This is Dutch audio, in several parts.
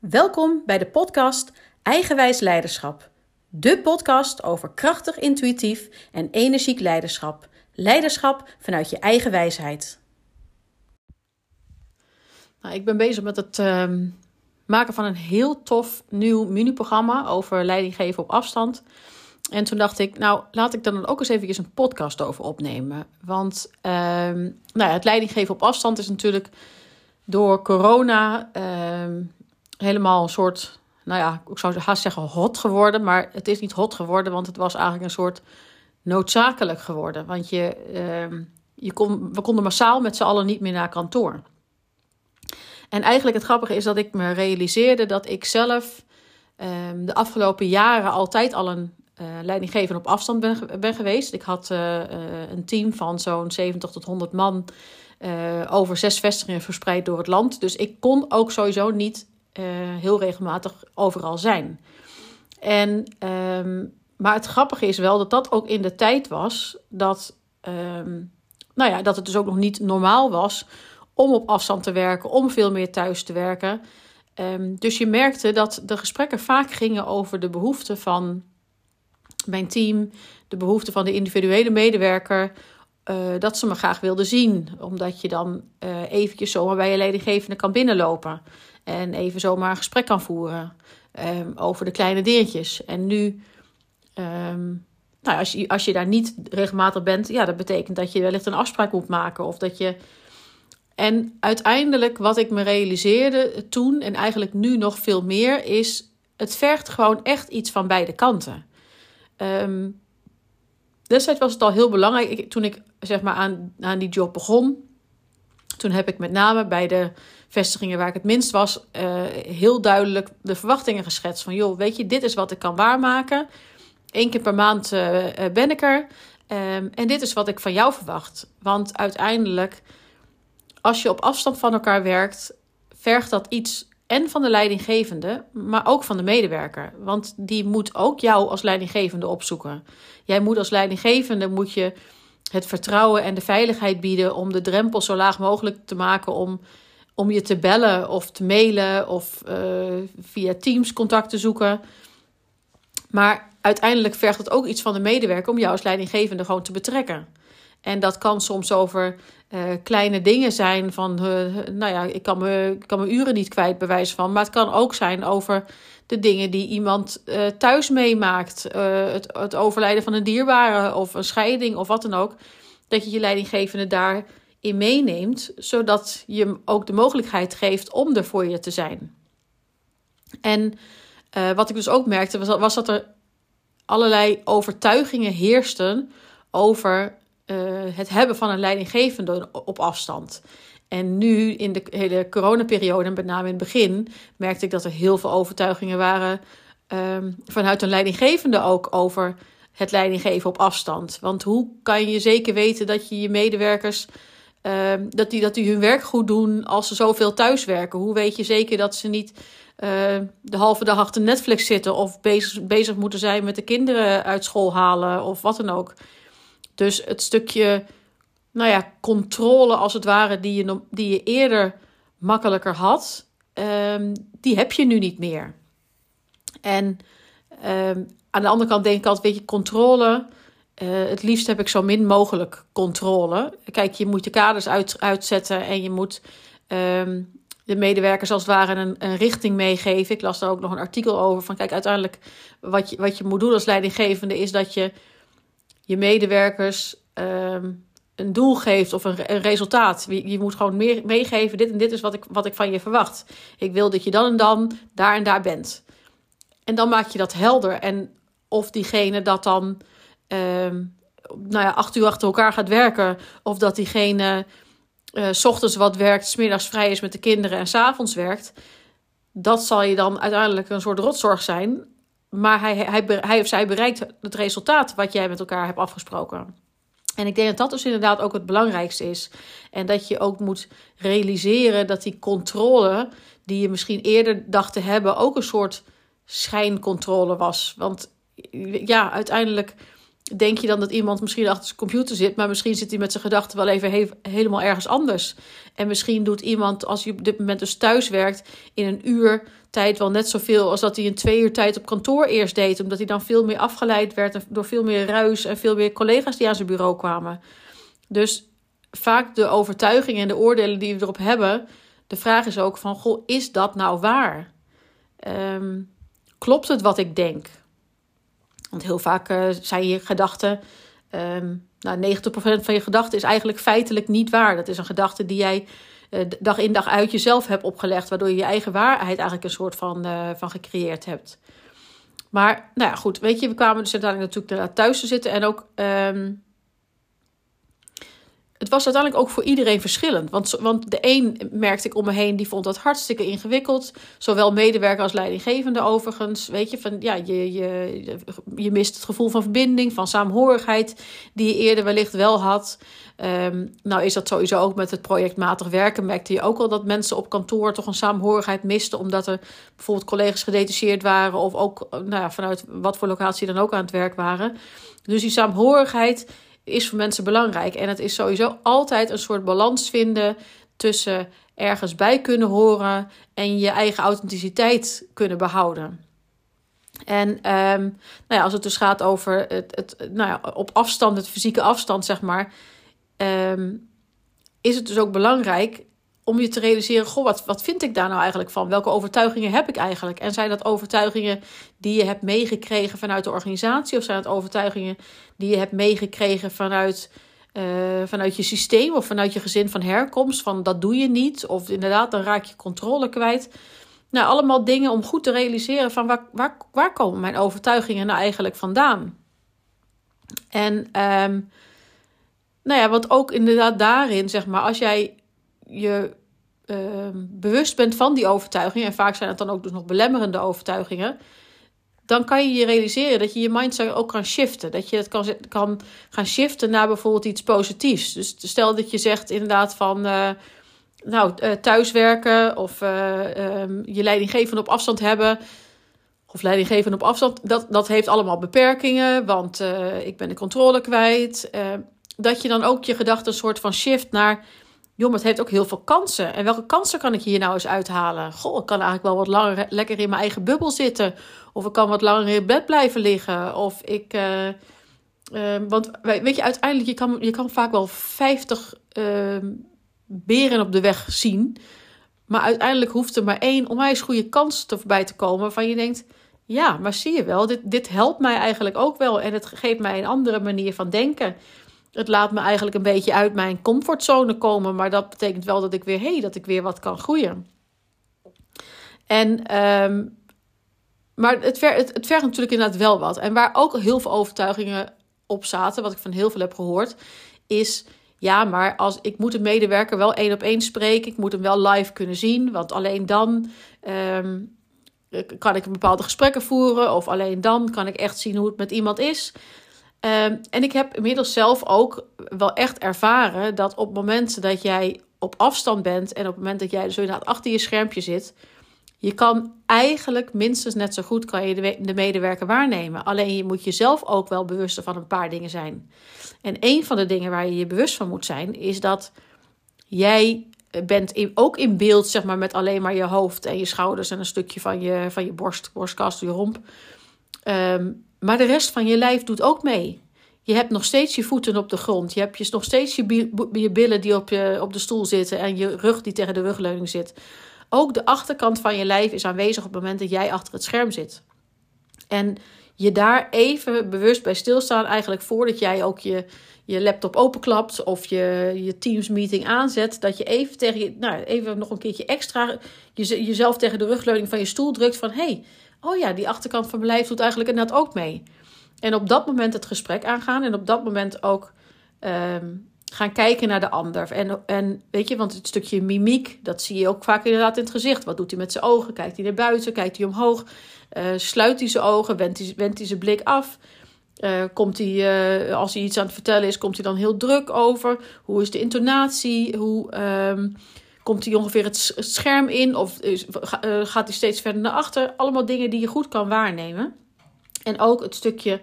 Welkom bij de podcast Eigenwijs Leiderschap. De podcast over krachtig, intuïtief en energiek leiderschap. Leiderschap vanuit je eigen wijsheid. Nou, ik ben bezig met het ehm, maken van een heel tof nieuw mini-programma over leidinggeven op afstand. En toen dacht ik, nou laat ik dan ook eens even een podcast over opnemen. Want ehm, nou het leidinggeven op afstand is natuurlijk door corona ehm, helemaal een soort, nou ja, ik zou haast zeggen hot geworden. Maar het is niet hot geworden, want het was eigenlijk een soort noodzakelijk geworden. Want je, uh, je kon, we konden massaal met z'n allen niet meer naar kantoor. En eigenlijk het grappige is dat ik me realiseerde dat ik zelf um, de afgelopen jaren altijd al een uh, leidinggever op afstand ben, ben geweest. Ik had uh, een team van zo'n 70 tot 100 man over zes vestigingen verspreid door het land. Dus ik kon ook sowieso niet heel regelmatig overal zijn. En, um, maar het grappige is wel dat dat ook in de tijd was dat, um, nou ja, dat het dus ook nog niet normaal was om op afstand te werken, om veel meer thuis te werken. Um, dus je merkte dat de gesprekken vaak gingen over de behoeften van mijn team, de behoeften van de individuele medewerker. Uh, dat ze me graag wilden zien, omdat je dan uh, eventjes zomaar bij je leidinggevende kan binnenlopen en even zomaar een gesprek kan voeren um, over de kleine dingetjes. En nu, um, nou, als, je, als je daar niet regelmatig bent, ja, dat betekent dat je wellicht een afspraak moet maken of dat je en uiteindelijk, wat ik me realiseerde toen en eigenlijk nu nog veel meer, is: het vergt gewoon echt iets van beide kanten. Um, destijds was het al heel belangrijk. Toen ik zeg maar aan, aan die job begon, toen heb ik met name bij de vestigingen waar ik het minst was, uh, heel duidelijk de verwachtingen geschetst. Van joh, weet je, dit is wat ik kan waarmaken. Eén keer per maand uh, ben ik er. Um, en dit is wat ik van jou verwacht. Want uiteindelijk als je op afstand van elkaar werkt, vergt dat iets en van de leidinggevende, maar ook van de medewerker. Want die moet ook jou als leidinggevende opzoeken. Jij moet als leidinggevende moet je het vertrouwen en de veiligheid bieden om de drempel zo laag mogelijk te maken om, om je te bellen of te mailen of uh, via Teams contact te zoeken. Maar uiteindelijk vergt het ook iets van de medewerker om jou als leidinggevende gewoon te betrekken. En dat kan soms over uh, kleine dingen zijn van, uh, nou ja, ik kan, me, kan mijn uren niet kwijt, bewijs van. Maar het kan ook zijn over de dingen die iemand uh, thuis meemaakt. het, het overlijden van een dierbare of een scheiding of wat dan ook. Dat je je leidinggevende daarin meeneemt, zodat je hem ook de mogelijkheid geeft om er voor je te zijn. En wat ik dus ook merkte, was, was dat er allerlei overtuigingen heersten over uh, het hebben van een leidinggevende op afstand. En nu in de hele coronaperiode, en met name in het begin, merkte ik dat er heel veel overtuigingen waren um, vanuit een leidinggevende ook over het leidinggeven op afstand. Want hoe kan je zeker weten dat je je medewerkers um, dat, die, dat die hun werk goed doen als ze zoveel thuiswerken? Hoe weet je zeker dat ze niet uh, de halve dag achter Netflix zitten of bezig, bezig moeten zijn met de kinderen uit school halen of wat dan ook? Dus het stukje, nou ja, controle als het ware, die je, die je eerder makkelijker had, um, die heb je nu niet meer. En um, aan de andere kant denk ik altijd, weet je, controle. Uh, het liefst heb ik zo min mogelijk controle. Kijk, je moet je kaders uit, uitzetten en je moet um, de medewerkers als het ware een, een, richting meegeven. Ik las daar ook nog een artikel over van, kijk, uiteindelijk wat je, wat je moet doen als leidinggevende is dat je je medewerkers um, een doel geeft of een, resultaat. Je, je, moet gewoon meer meegeven. Dit en dit is wat ik, wat ik van je verwacht. Ik wil dat je dan en dan daar en daar bent. En dan maak je dat helder. En of diegene dat dan um, nou ja, acht uur achter elkaar gaat werken. Of dat diegene uh, s ochtends wat werkt, smiddags vrij is met de kinderen en s'avonds werkt. Dat zal je dan uiteindelijk een soort rotzorg zijn maar hij, hij, hij of zij bereikt het resultaat wat jij met elkaar hebt afgesproken. En ik denk dat dat dus inderdaad ook het belangrijkste is. En dat je ook moet realiseren dat die controle, die je misschien eerder dacht te hebben, ook een soort schijncontrole was. Want ja, uiteindelijk denk je dan dat iemand misschien achter zijn computer zit, maar misschien zit hij met zijn gedachten wel even helemaal ergens anders. En misschien doet iemand, als je op dit moment dus thuis werkt, in een uur tijd wel net zoveel als dat hij een twee uur tijd op kantoor eerst deed. Omdat hij dan veel meer afgeleid werd door veel meer ruis en veel meer collega's die aan zijn bureau kwamen. Dus vaak de overtuigingen en de oordelen die we erop hebben. De vraag is ook van, goh, is dat nou waar? Ehm, klopt het wat ik denk? Want heel vaak uh, zijn je gedachten... Um, nou, 90% van je gedachten is eigenlijk feitelijk niet waar. Dat is een gedachte die jij dag in dag uit jezelf hebt opgelegd, waardoor je je eigen waarheid eigenlijk een soort van, uh, van gecreëerd hebt. Maar, nou ja, goed, weet je, we kwamen dus uiteindelijk natuurlijk thuis te zitten en ook. Um, het was uiteindelijk ook voor iedereen verschillend. Want, want de een merkte ik om me heen, die vond dat hartstikke ingewikkeld. Zowel medewerker als leidinggevende overigens. Weet je, van ja, je, je, je mist het gevoel van verbinding, van saamhorigheid, die je eerder wellicht wel had. Um, nou is dat sowieso ook met het projectmatig werken. Merkte je ook al dat mensen op kantoor toch een saamhorigheid misten. Omdat er bijvoorbeeld collega's gedetacheerd waren. Of ook nou ja, vanuit wat voor locatie dan ook aan het werk waren. Dus die saamhorigheid is voor mensen belangrijk. En het is sowieso altijd een soort balans vinden tussen ergens bij kunnen horen en je eigen authenticiteit kunnen behouden. En um, nou ja, als het dus gaat over het, het, nou ja, op afstand, het fysieke afstand, zeg maar, um, is het dus ook belangrijk om je te realiseren: goh, wat, wat vind ik daar nou eigenlijk van? Welke overtuigingen heb ik eigenlijk? En zijn dat overtuigingen die je hebt meegekregen vanuit de organisatie, of zijn het overtuigingen die je hebt meegekregen vanuit, uh, vanuit je systeem of vanuit je gezin van herkomst? Van dat doe je niet, of inderdaad, dan raak je controle kwijt. Nou, allemaal dingen om goed te realiseren van waar, waar, waar komen mijn overtuigingen nou eigenlijk vandaan? En um, nou ja, want ook inderdaad daarin, zeg maar, als jij je uh, bewust bent van die overtuigingen, en vaak zijn het dan ook dus nog belemmerende overtuigingen, dan kan je je realiseren dat je je mindset ook kan shiften. Dat je het kan, kan gaan shiften naar bijvoorbeeld iets positiefs. Dus stel dat je zegt inderdaad van. Uh, nou, uh, thuiswerken of uh, um, je leidinggevende op afstand hebben. Of leidinggevende op afstand. Dat, dat heeft allemaal beperkingen, want ik ben de controle kwijt dat je dan ook je gedachten een soort van shift naar. Joh, het heeft ook heel veel kansen. En welke kansen kan ik hier nou eens uithalen? Goh, ik kan eigenlijk wel wat langer lekker in mijn eigen bubbel zitten. Of ik kan wat langer in bed blijven liggen. Of ik. Uh, uh, want weet je, uiteindelijk, je kan, je kan vaak wel 50 uh, ehm, beren op de weg zien. Maar uiteindelijk hoeft er maar één onwijs goede kans voorbij te komen. Waarvan je denkt: ja, maar zie je wel, dit, dit helpt mij eigenlijk ook wel. En het geeft mij een andere manier van denken het laat me eigenlijk een beetje uit mijn comfortzone komen. Maar dat betekent wel dat ik weer, hey, dat ik weer wat kan groeien. En, um, maar het, het, het vergt natuurlijk inderdaad wel wat. En waar ook heel veel overtuigingen op zaten, wat ik van heel veel heb gehoord, is. Ja, maar als, ik moet een medewerker wel één op één spreken. Ik moet hem wel live kunnen zien. Want alleen dan um, kan ik bepaalde gesprekken voeren. Of alleen dan kan ik echt zien hoe het met iemand is. Um, en ik heb inmiddels zelf ook wel echt ervaren dat op momenten dat jij op afstand bent en op het moment dat jij dus inderdaad achter je schermpje zit, je kan eigenlijk minstens net zo goed kan je de, de medewerker waarnemen. Alleen je moet jezelf ook wel bewust van een paar dingen zijn. En een van de dingen waar je je bewust van moet zijn, is dat jij bent in, ook in beeld, zeg maar, met alleen maar je hoofd en je schouders en een stukje van je, van je borst, borstkast, je romp. Um, maar de rest van je lijf doet ook mee. Je hebt nog steeds je voeten op de grond. Je hebt nog steeds je, billen die op, je, op de stoel zitten en je rug die tegen de rugleuning zit. Ook de achterkant van je lijf is aanwezig op het moment dat jij achter het scherm zit. En je daar even bewust bij stilstaan, eigenlijk voordat jij ook je, je laptop openklapt of je, je Teams meeting aanzet, dat je even tegen je, nou, even nog een keertje extra je, jezelf tegen de rugleuning van je stoel drukt van hé, hey, oh ja, die achterkant van mijn lijf doet eigenlijk inderdaad ook mee. En op dat moment het gesprek aangaan en op dat moment ook um, gaan kijken naar de ander. En, en weet je, want het stukje mimiek, dat zie je ook vaak inderdaad in het gezicht. Wat doet hij met zijn ogen? Kijkt hij naar buiten? Kijkt hij omhoog? Uh, sluit hij zijn ogen? Wendt hij, wendt hij zijn blik af? Uh, komt hij, uh, als hij iets aan het vertellen is, komt hij dan heel druk over? Hoe is de intonatie? Hoe, um, Komt hij ongeveer het scherm in of eh, gaat hij steeds verder naar achter? Allemaal dingen die je goed kan waarnemen. En ook het stukje,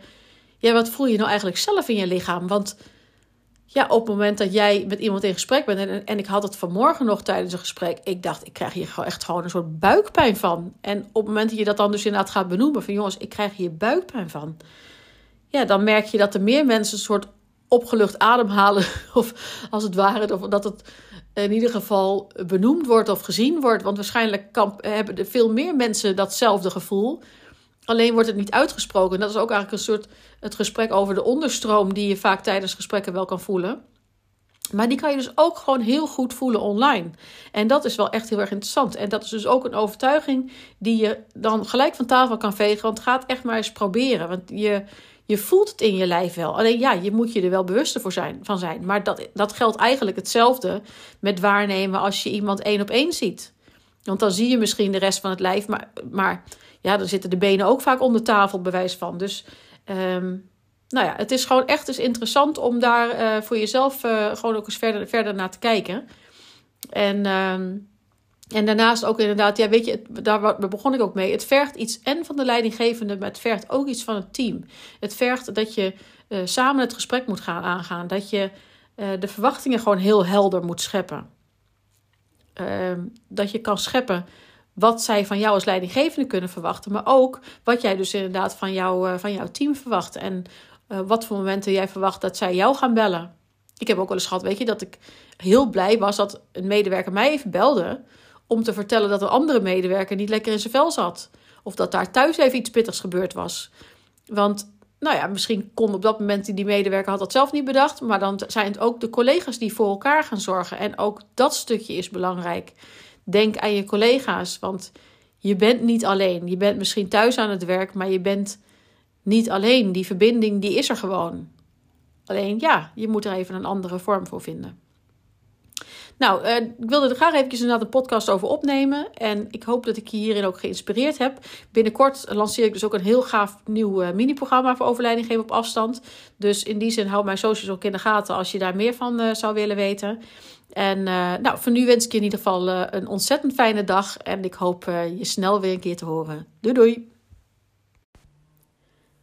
ja, wat voel je nou eigenlijk zelf in je lichaam? Want ja, op het moment dat jij met iemand in gesprek bent, en, en ik had het vanmorgen nog tijdens een gesprek, ik dacht, ik krijg hier echt gewoon een soort buikpijn van. En op het moment dat je dat dan dus inderdaad gaat benoemen, van jongens, ik krijg hier buikpijn van. Ja, dan merk je dat er meer mensen een soort opgelucht ademhalen, of als het ware, of dat het in ieder geval benoemd wordt of gezien wordt. Want waarschijnlijk kan, hebben veel meer mensen datzelfde gevoel. Alleen wordt het niet uitgesproken. Dat is ook eigenlijk een soort het gesprek over de onderstroom die je vaak tijdens gesprekken wel kan voelen. Maar die kan je dus ook gewoon heel goed voelen online. En dat is wel echt heel erg interessant. En dat is dus ook een overtuiging die je dan gelijk van tafel kan vegen. Want gaat echt maar eens proberen. Want je, je voelt het in je lijf wel. Alleen ja, je moet je er wel bewuster voor zijn, van zijn. Maar dat, dat geldt eigenlijk hetzelfde met waarnemen als je iemand één op één ziet. Want dan zie je misschien de rest van het lijf. Maar, maar ja, dan zitten de benen ook vaak onder tafel, bewijs van. Dus um, nou ja, het is gewoon echt dus interessant om daar uh, voor jezelf uh, gewoon ook eens verder, verder naar te kijken. En, um, en daarnaast ook inderdaad, ja, weet je, daar begon ik ook mee. Het vergt iets en van de leidinggevende, maar het vergt ook iets van het team. Het vergt dat je uh, samen het gesprek moet gaan aangaan. Dat je de verwachtingen gewoon heel helder moet scheppen. Ehm, dat je kan scheppen wat zij van jou als leidinggevende kunnen verwachten, maar ook wat jij dus inderdaad van, jou, uh, van jouw team verwacht en wat voor momenten jij verwacht dat zij jou gaan bellen. Ik heb ook wel eens gehad, weet je, dat ik heel blij was dat een medewerker mij even belde om te vertellen dat een andere medewerker niet lekker in zijn vel zat. Of dat daar thuis even iets pittigs gebeurd was. Want, nou ja, misschien kon op dat moment die medewerker had dat zelf niet bedacht. Maar dan zijn het ook de collega's die voor elkaar gaan zorgen. En ook dat stukje is belangrijk. Denk aan je collega's, want je bent niet alleen. Je bent misschien thuis aan het werk, maar je bent niet alleen. Die verbinding die is er gewoon. Alleen ja, je moet er even een andere vorm voor vinden. Nou, uh, ik wilde er graag eventjes inderdaad een podcast over opnemen. En ik hoop dat ik je hierin ook geïnspireerd heb. Binnenkort lanceer ik dus ook een heel gaaf nieuw uh, mini-programma voor overleiding geven op afstand. Dus in die zin hou mijn socials ook in de gaten als je daar meer van uh, zou willen weten. En nou, voor nu wens ik je in ieder geval een ontzettend fijne dag. En ik hoop je snel weer een keer te horen. Doei doei!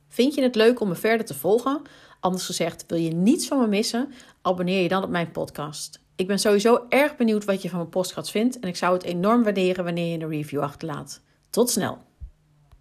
Vind je het leuk om me verder te volgen? Anders gezegd, wil je niets van me missen? Abonneer je dan op mijn podcast. Ik ben sowieso erg benieuwd wat je van mijn podcast vindt en ik zou het enorm waarderen wanneer je een review achterlaat. Tot snel!